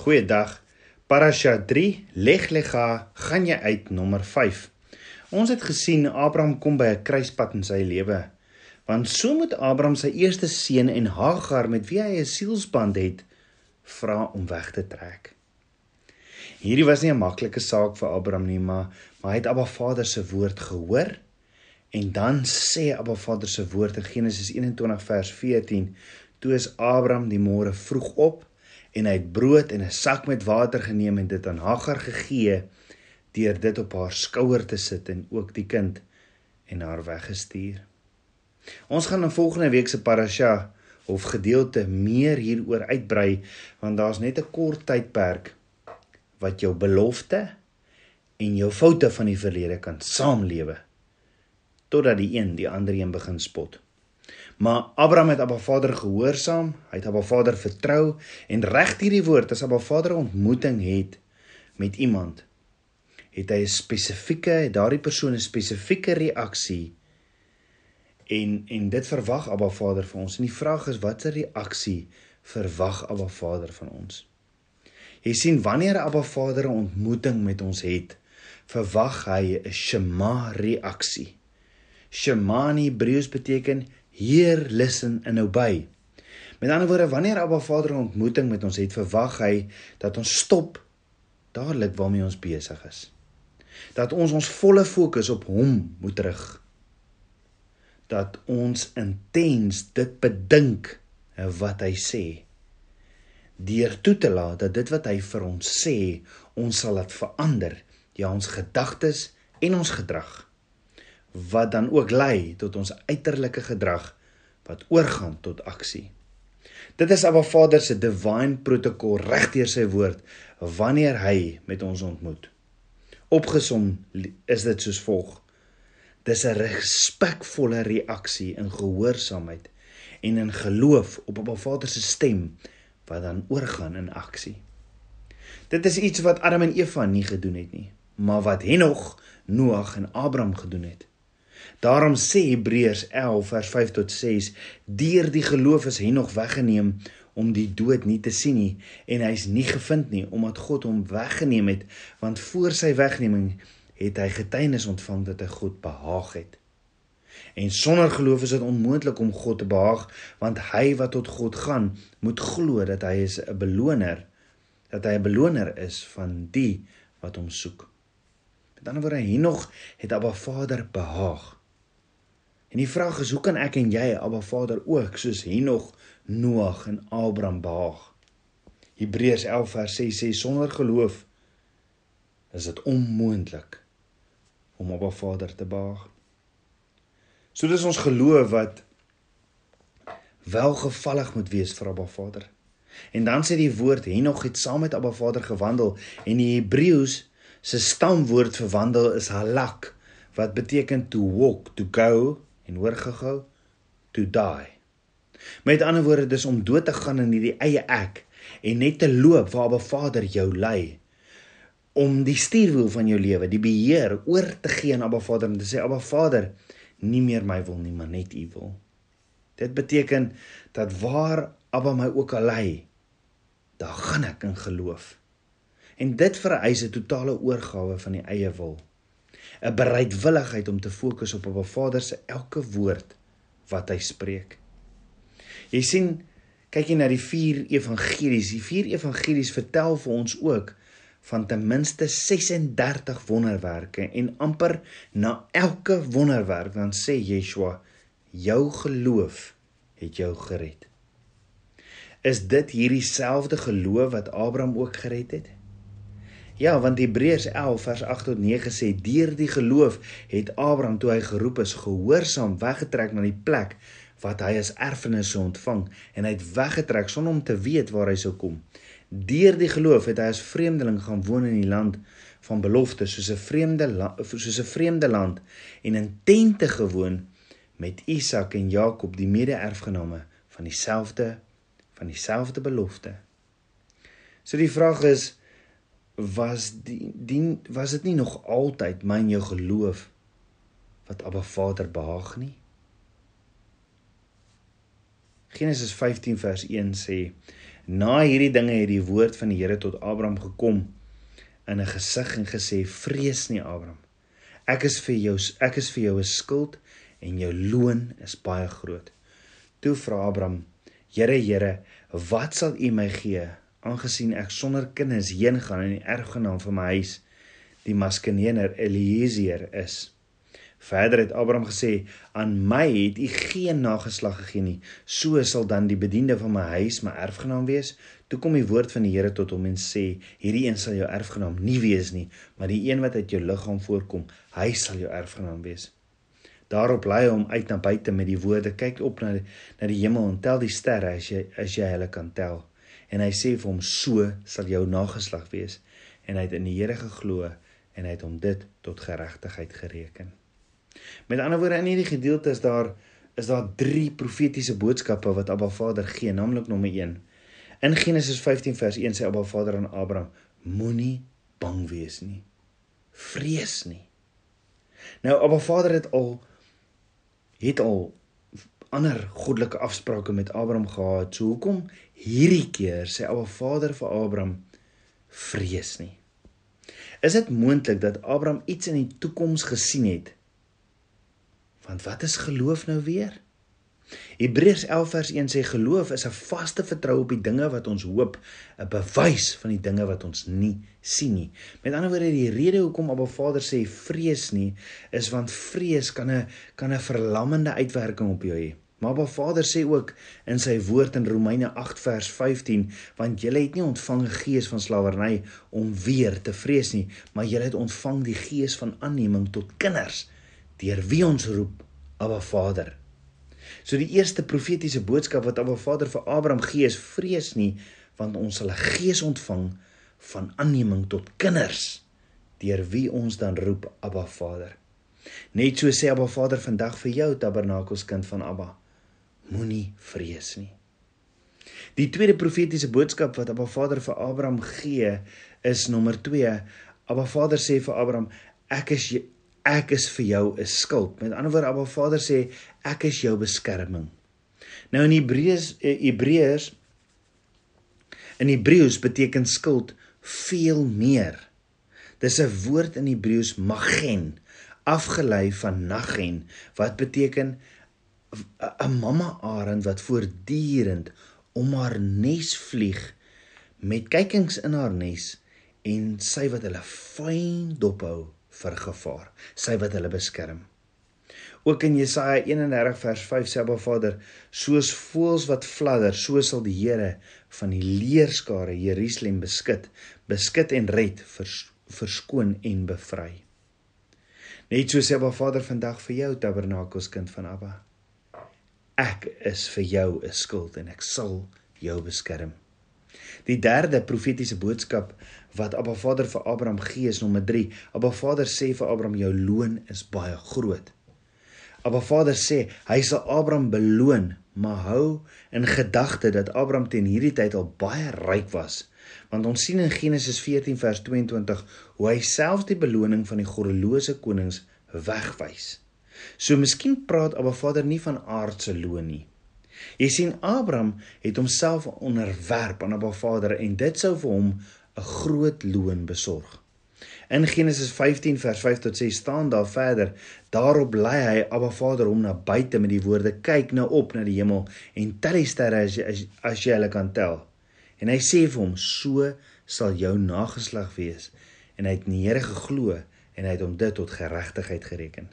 Goeiedag. Parasha 3 Leg Lega gaan jy uit nommer 5. Ons het gesien Abraham kom by 'n kruispunt in sy lewe. Want so moet Abraham sy eerste seun en Hagar met wie hy 'n sielsband het, vra om weg te trek. Hierdie was nie 'n maklike saak vir Abraham nie, maar maar hy het Abba Vader se woord gehoor en dan sê Abba Vader se woord in Genesis 21 vers 14: Toe is Abraham die môre vroeg op en hy het brood en 'n sak met water geneem en dit aan Hagar gegee deur dit op haar skouer te sit en ook die kind en haar weggestuur. Ons gaan in volgende week se parasha of gedeelte meer hieroor uitbrei want daar's net 'n kort tydperk wat jou belofte en jou foute van die verlede kan saamlewe totdat die een die ander een begin spot. Maar Abraham het Abba Vader gehoorsaam, hy het Abba Vader vertrou en reg hierdie woord as Abba Vader ontmoeting het met iemand, het hy 'n spesifieke, daardie persoon 'n spesifieke reaksie en en dit verwag Abba Vader van ons. En die vraag is watter reaksie verwag Abba Vader van ons? Jy sien wanneer Abba Vader 'n ontmoeting met ons het, verwag hy 'n shema reaksie. Shema in Hebreëus beteken Heer listen and obey. Met ander woorde, wanneer Abba Vader 'n ontmoeting met ons het, verwag hy dat ons stop dadelik waarmee ons besig is. Dat ons ons volle fokus op hom moet rig. Dat ons intens dit bedink wat hy sê. Deur toe te laat dat dit wat hy vir ons sê, ons sal laat verander, ja ons gedagtes en ons gedrag wat dan ook lei tot ons uiterlike gedrag wat oorgaan tot aksie. Dit is Abba Vader se divine protokol regdeur sy woord wanneer hy met ons ontmoet. Opgesom is dit soos volg: Dis 'n respekvolle reaksie in gehoorsaamheid en in geloof op Abba Vader se stem wat dan oorgaan in aksie. Dit is iets wat Adam en Eva nie gedoen het nie, maar wat Henog, Noag en Abraham gedoen het. Daarom sê Hebreërs 11 vers 5 tot 6: Deur die geloof is Henog weggeneem om die dood nie te sien nie en hy's nie gevind nie omdat God hom weggeneem het want voor sy wegneming het hy getuienis ontvang dat hy God behaag het. En sonder geloof is dit onmoontlik om God te behaag want hy wat tot God gaan moet glo dat hy is 'n beloner dat hy 'n beloner is van die wat hom soek. Met ander woorde Henog het Abba Vader behaag. En die vraag is hoe kan ek en jy Abba Vader ook soos Henog, Noag en Abraham behaag? Hebreërs 11 vers 6 sê sonder geloof is dit onmoontlik om Abba Vader te behaag. So dis ons geloof wat welgevallig moet wees vir Abba Vader. En dan sê die woord Henog het saam met Abba Vader gewandel en die Hebreëus se stamwoord vir wandel is halak wat beteken to walk, to go en hoor gehou to die. Met ander woorde dis om dood te gaan in hierdie eie ek en net te loop waar Abba Vader jou lei om die stuurwiel van jou lewe, die beheer oor te gee aan Abba Vader en te sê Abba Vader, nie meer my wil nie, maar net U wil. Dit beteken dat waar Abba my ook al lei, daar gaan ek in geloof. En dit vereis 'n totale oorgawe van die eie wil. 'n bereidwilligheid om te fokus op op 'n Vader se elke woord wat hy spreek. Jy sien, kyk jy na die vier evangelies, die vier evangelies vertel vir ons ook van ten minste 36 wonderwerke en amper na elke wonderwerk dan sê Yeshua, jou geloof het jou gered. Is dit hierdie selfde geloof wat Abraham ook gered het? Ja, want Hebreërs 11 vers 8 tot 9 sê deur die geloof het Abraham toe hy geroep is gehoorsaam weggetrek na die plek wat hy as erfenis sou ontvang en hy het weggetrek sonder om te weet waar hy sou kom. Deur die geloof het hy as vreemdeling gaan woon in die land van belofte soos 'n vreemde soos 'n vreemde land en in tente gewoon met Isak en Jakob die mede-erfgename van dieselfde van dieselfde belofte. So die vraag is was die, die was dit nie nog altyd my en jou geloof wat Abba Vader behaag nie? Genesis 15 vers 1 sê Na hierdie dinge het die woord van die Here tot Abraham gekom in 'n gesig en gesê: "Vrees nie, Abraham. Ek is vir jou ek is vir jou 'n skild en jou loon is baie groot." Toe vra Abraham: "Here, Here, wat sal U my gee aangesien ek sonder kinders heen gaan en die erfgenaam van my huis die Maskenener Eliezer is?" Verder het Abraham gesê: "Aan my het u geen nageslag gegee nie. So sal dan die bediende van my huis my erfgenaam wees." Toe kom die woord van die Here tot hom en sê: "Hierdie een sal jou erfgenaam nie wees nie, maar die een wat uit jou liggaam voorkom, hy sal jou erfgenaam wees." Daarop lei hy hom uit na buite met die woorde: "Kyk op na die, na die hemel en tel die sterre as jy as jy hulle kan tel." En hy sê vir hom: "So sal jou nageslag wees." En hy het in die Here geglo en hy het hom dit tot geregtigheid gereken. Met ander woorde in hierdie gedeelte is daar is daar drie profetiese boodskappe wat Abba Vader gee, naamlik nommer 1. In Genesis 15 vers 1 sê Abba Vader aan Abraham: Moenie bang wees nie. Vrees nie. Nou Abba Vader het al het al ander goddelike afsprake met Abraham gehad. So hoekom hierdie keer sê Abba Vader vir Abraham: Vrees nie. Is dit moontlik dat Abraham iets in die toekoms gesien het Want wat is geloof nou weer? Hebreërs 11 vers 1 sê geloof is 'n vaste vertroue op die dinge wat ons hoop, 'n bewys van die dinge wat ons nie sien nie. Met ander woorde, die rede hoekom Abba Vader sê vrees nie, is want vrees kan 'n kan 'n verlammende uitwerking op jou hê. Maar Abba Vader sê ook in sy woord in Romeine 8 vers 15, want julle het nie ontvang 'n gees van slawerny om weer te vrees nie, maar julle het ontvang die gees van aanneming tot kinders deur wie ons roep Abba Vader. So die eerste profetiese boodskap wat Abba Vader vir Abraham gee is vrees nie want ons sal 'n gees ontvang van aanneming tot kinders deur wie ons dan roep Abba Vader. Net so sê Abba Vader vandag vir jou tabernakels kind van Abba. Moenie vrees nie. Die tweede profetiese boodskap wat Abba Vader vir Abraham gee is nommer 2. Abba Vader sê vir Abraham: Ek is ek is vir jou 'n skild. Met ander woorde, Abba Vader sê ek is jou beskerming. Nou in Hebreërs eh, Hebreërs in Hebreëus beteken skild veel meer. Dis 'n woord in Hebreëus magen, afgelei van nagen wat beteken 'n mamma arend wat voortdurend om haar nes vlieg met kykings in haar nes en sy wat hulle fyn dophou vir gevaar, sy wat hulle beskerm. Ook in Jesaja 31 vers 5 sê Abba Vader, soos voëls wat fladder, so sal die Here van die leerskare Jerusalem beskik, beskik en red, vers, verskoon en bevry. Net so sê Abba Vader vandag vir jou tabernakels kind van Abba. Ek is vir jou 'n skild en ek sal jou beskerm. Die derde profetiese boodskap wat Abba Vader vir Abraham gee is nommer 3. Abba Vader sê vir Abraham jou loon is baie groot. Abba Vader sê hy sal Abraham beloon, maar hou in gedagte dat Abraham teen hierdie tyd al baie ryk was. Want ons sien in Genesis 14 vers 22 hoe hy self die beloning van die goddelose konings wegwys. So miskien praat Abba Vader nie van aardse loon nie. Jy sien Abraham het homself onderwerp aan Abba Vader en dit sou vir hom 'n groot loon besorg. In Genesis 15 vers 5 tot 6 staan daar verder: Daarop lei hy Abba Vader hom na buite met die woorde: Kyk nou op na die hemel en tel die sterre as jy as, as jy hulle kan tel. En hy sê vir hom: So sal jou nageslag wees. En hy het in die Here geglo en hy het hom dit tot geregtigheid gereken.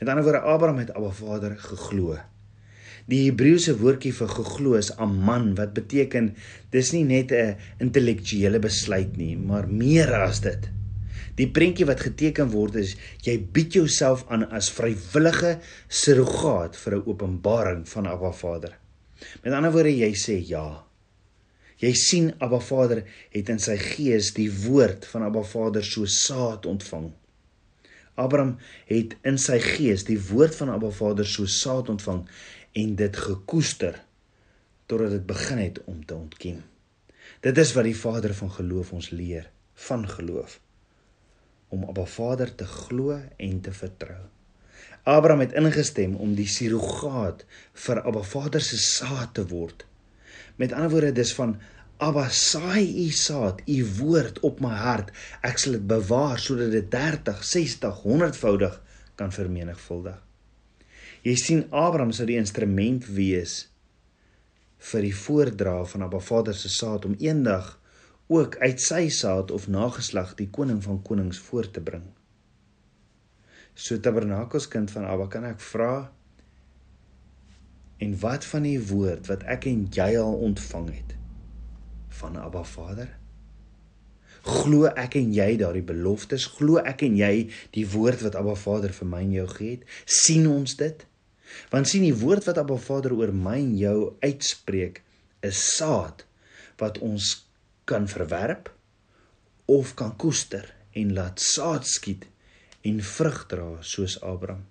Met ander woorde Abraham het Abba Vader geglo. Die Hebreëse woordjie vir geglo is aman wat beteken dis nie net 'n intellektuele besluit nie, maar meer as dit. Die prentjie wat geteken word is jy bied jouself aan as vrywillige surrogaat vir 'n openbaring van Abba Vader. Met ander woorde jy sê ja. Jy sien Abba Vader het in sy gees die woord van Abba Vader so saad ontvang. Abraham het in sy gees die woord van Abba Vader so saad ontvang en dit gekoester totdat dit begin het om te ontkiem. Dit is wat die Vader van geloof ons leer, van geloof om op 'n Vader te glo en te vertrou. Abraham het ingestem om die surrogaat vir Abba Vader se saad te word. Met ander woorde, dis van Abba saai u saad, u woord op my hart. Ek sal dit bewaar sodat dit 30, 60, 100voudig kan vermenigvuldig. Jy sien Abraham sou die instrument wees vir die voordra van Abba Vader se saad om eendag ook uit sy saad of nageslag die koning van konings voor te bring. So tabernakels kind van Abba kan ek vra en wat van die woord wat ek en jy al ontvang het? van Abba Vader? Glo ek en jy daardie beloftes? Glo ek en jy die woord wat Abba Vader vir my en jou gegee het? sien ons dit? Want sien die woord wat Abba Vader oor my en jou uitspreek is saad wat ons kan verwerp of kan koester en laat saad skiet en vrug dra soos Abraham.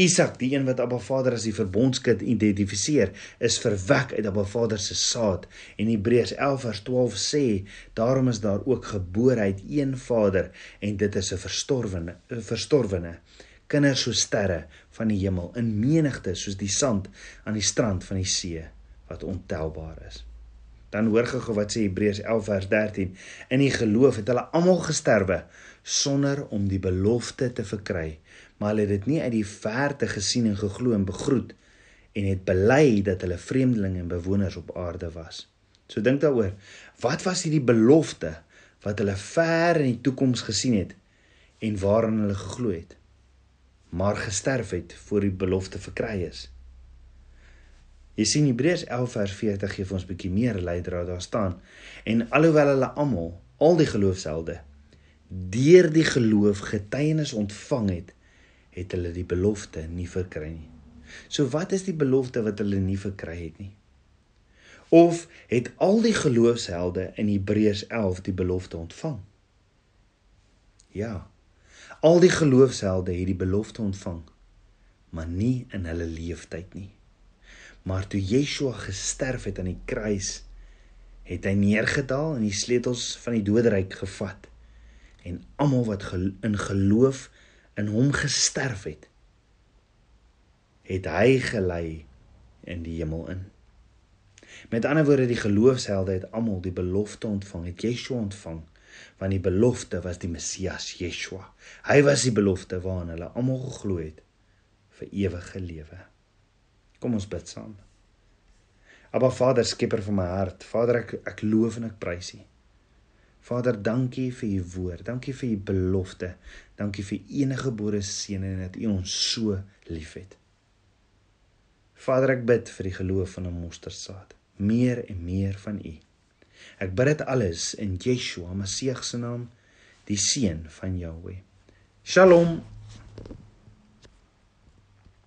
Isak, die een wat Abba Vader as die verbondskind identifiseer, is verwek uit Abba Vader se saad en Hebreërs 11 vers 12 sê, daarom is daar ook gebore uit een Vader en dit is 'n verstorwene, 'n verstorwene kinders so sterre van die hemel in menigte soos die sand aan die strand van die see wat ontelbaar is. Dan hoor gou wat sê Hebreërs 11 vers 13. In die geloof het hulle almal gesterwe sonder om die belofte te verkry maar hulle het dit nie uit die verte gesien en geglo en begroet en het bely dat hulle vreemdelinge en bewoners op aarde was. So dink daaroor, wat was hierdie belofte wat hulle ver in die toekoms gesien het en waaraan hulle geglo het, maar gesterf het voor die belofte verkry is? Jy sien Hebreërs 11 vers 40 gee vir ons 'n bietjie meer leidraad daar staan en alhoewel hulle almal al die geloofshelde deur die geloof getuienis ontvang het het hulle die belofte nie verkry nie. So wat is die belofte wat hulle nie verkry het nie? Of het al die geloofshelde in Hebreërs 11 die belofte ontvang? Ja. Al die geloofshelde het die belofte ontvang, maar nie in hulle leeftyd nie. Maar toe Yeshua gesterf het aan die kruis, het hy neergedaal en die sleutels van die doderyk gevat en almal wat gel in geloof in hom gesterf het, het hy gelei in die hemel in. Met ander woorde, die geloofshelde het almal die belofte ontvang, het Yeshua ontvang, want die belofte was die Messias, Yeshua. Hy was die belofte waaraan hulle almal geglo het vir ewige lewe. Kom ons bid saam. Aba Vader, skieper van my hart, Vader, ek ek loof en ek prys U. Vader, dankie vir u woord. Dankie vir u belofte. Dankie vir enige gebore seën en dat u ons so liefhet. Vader, ek bid vir die geloof van 'n mosterdsaad, meer en meer van u. Ek bid dit alles in Yeshua, Messie se naam, die seun van Jahweh. Shalom.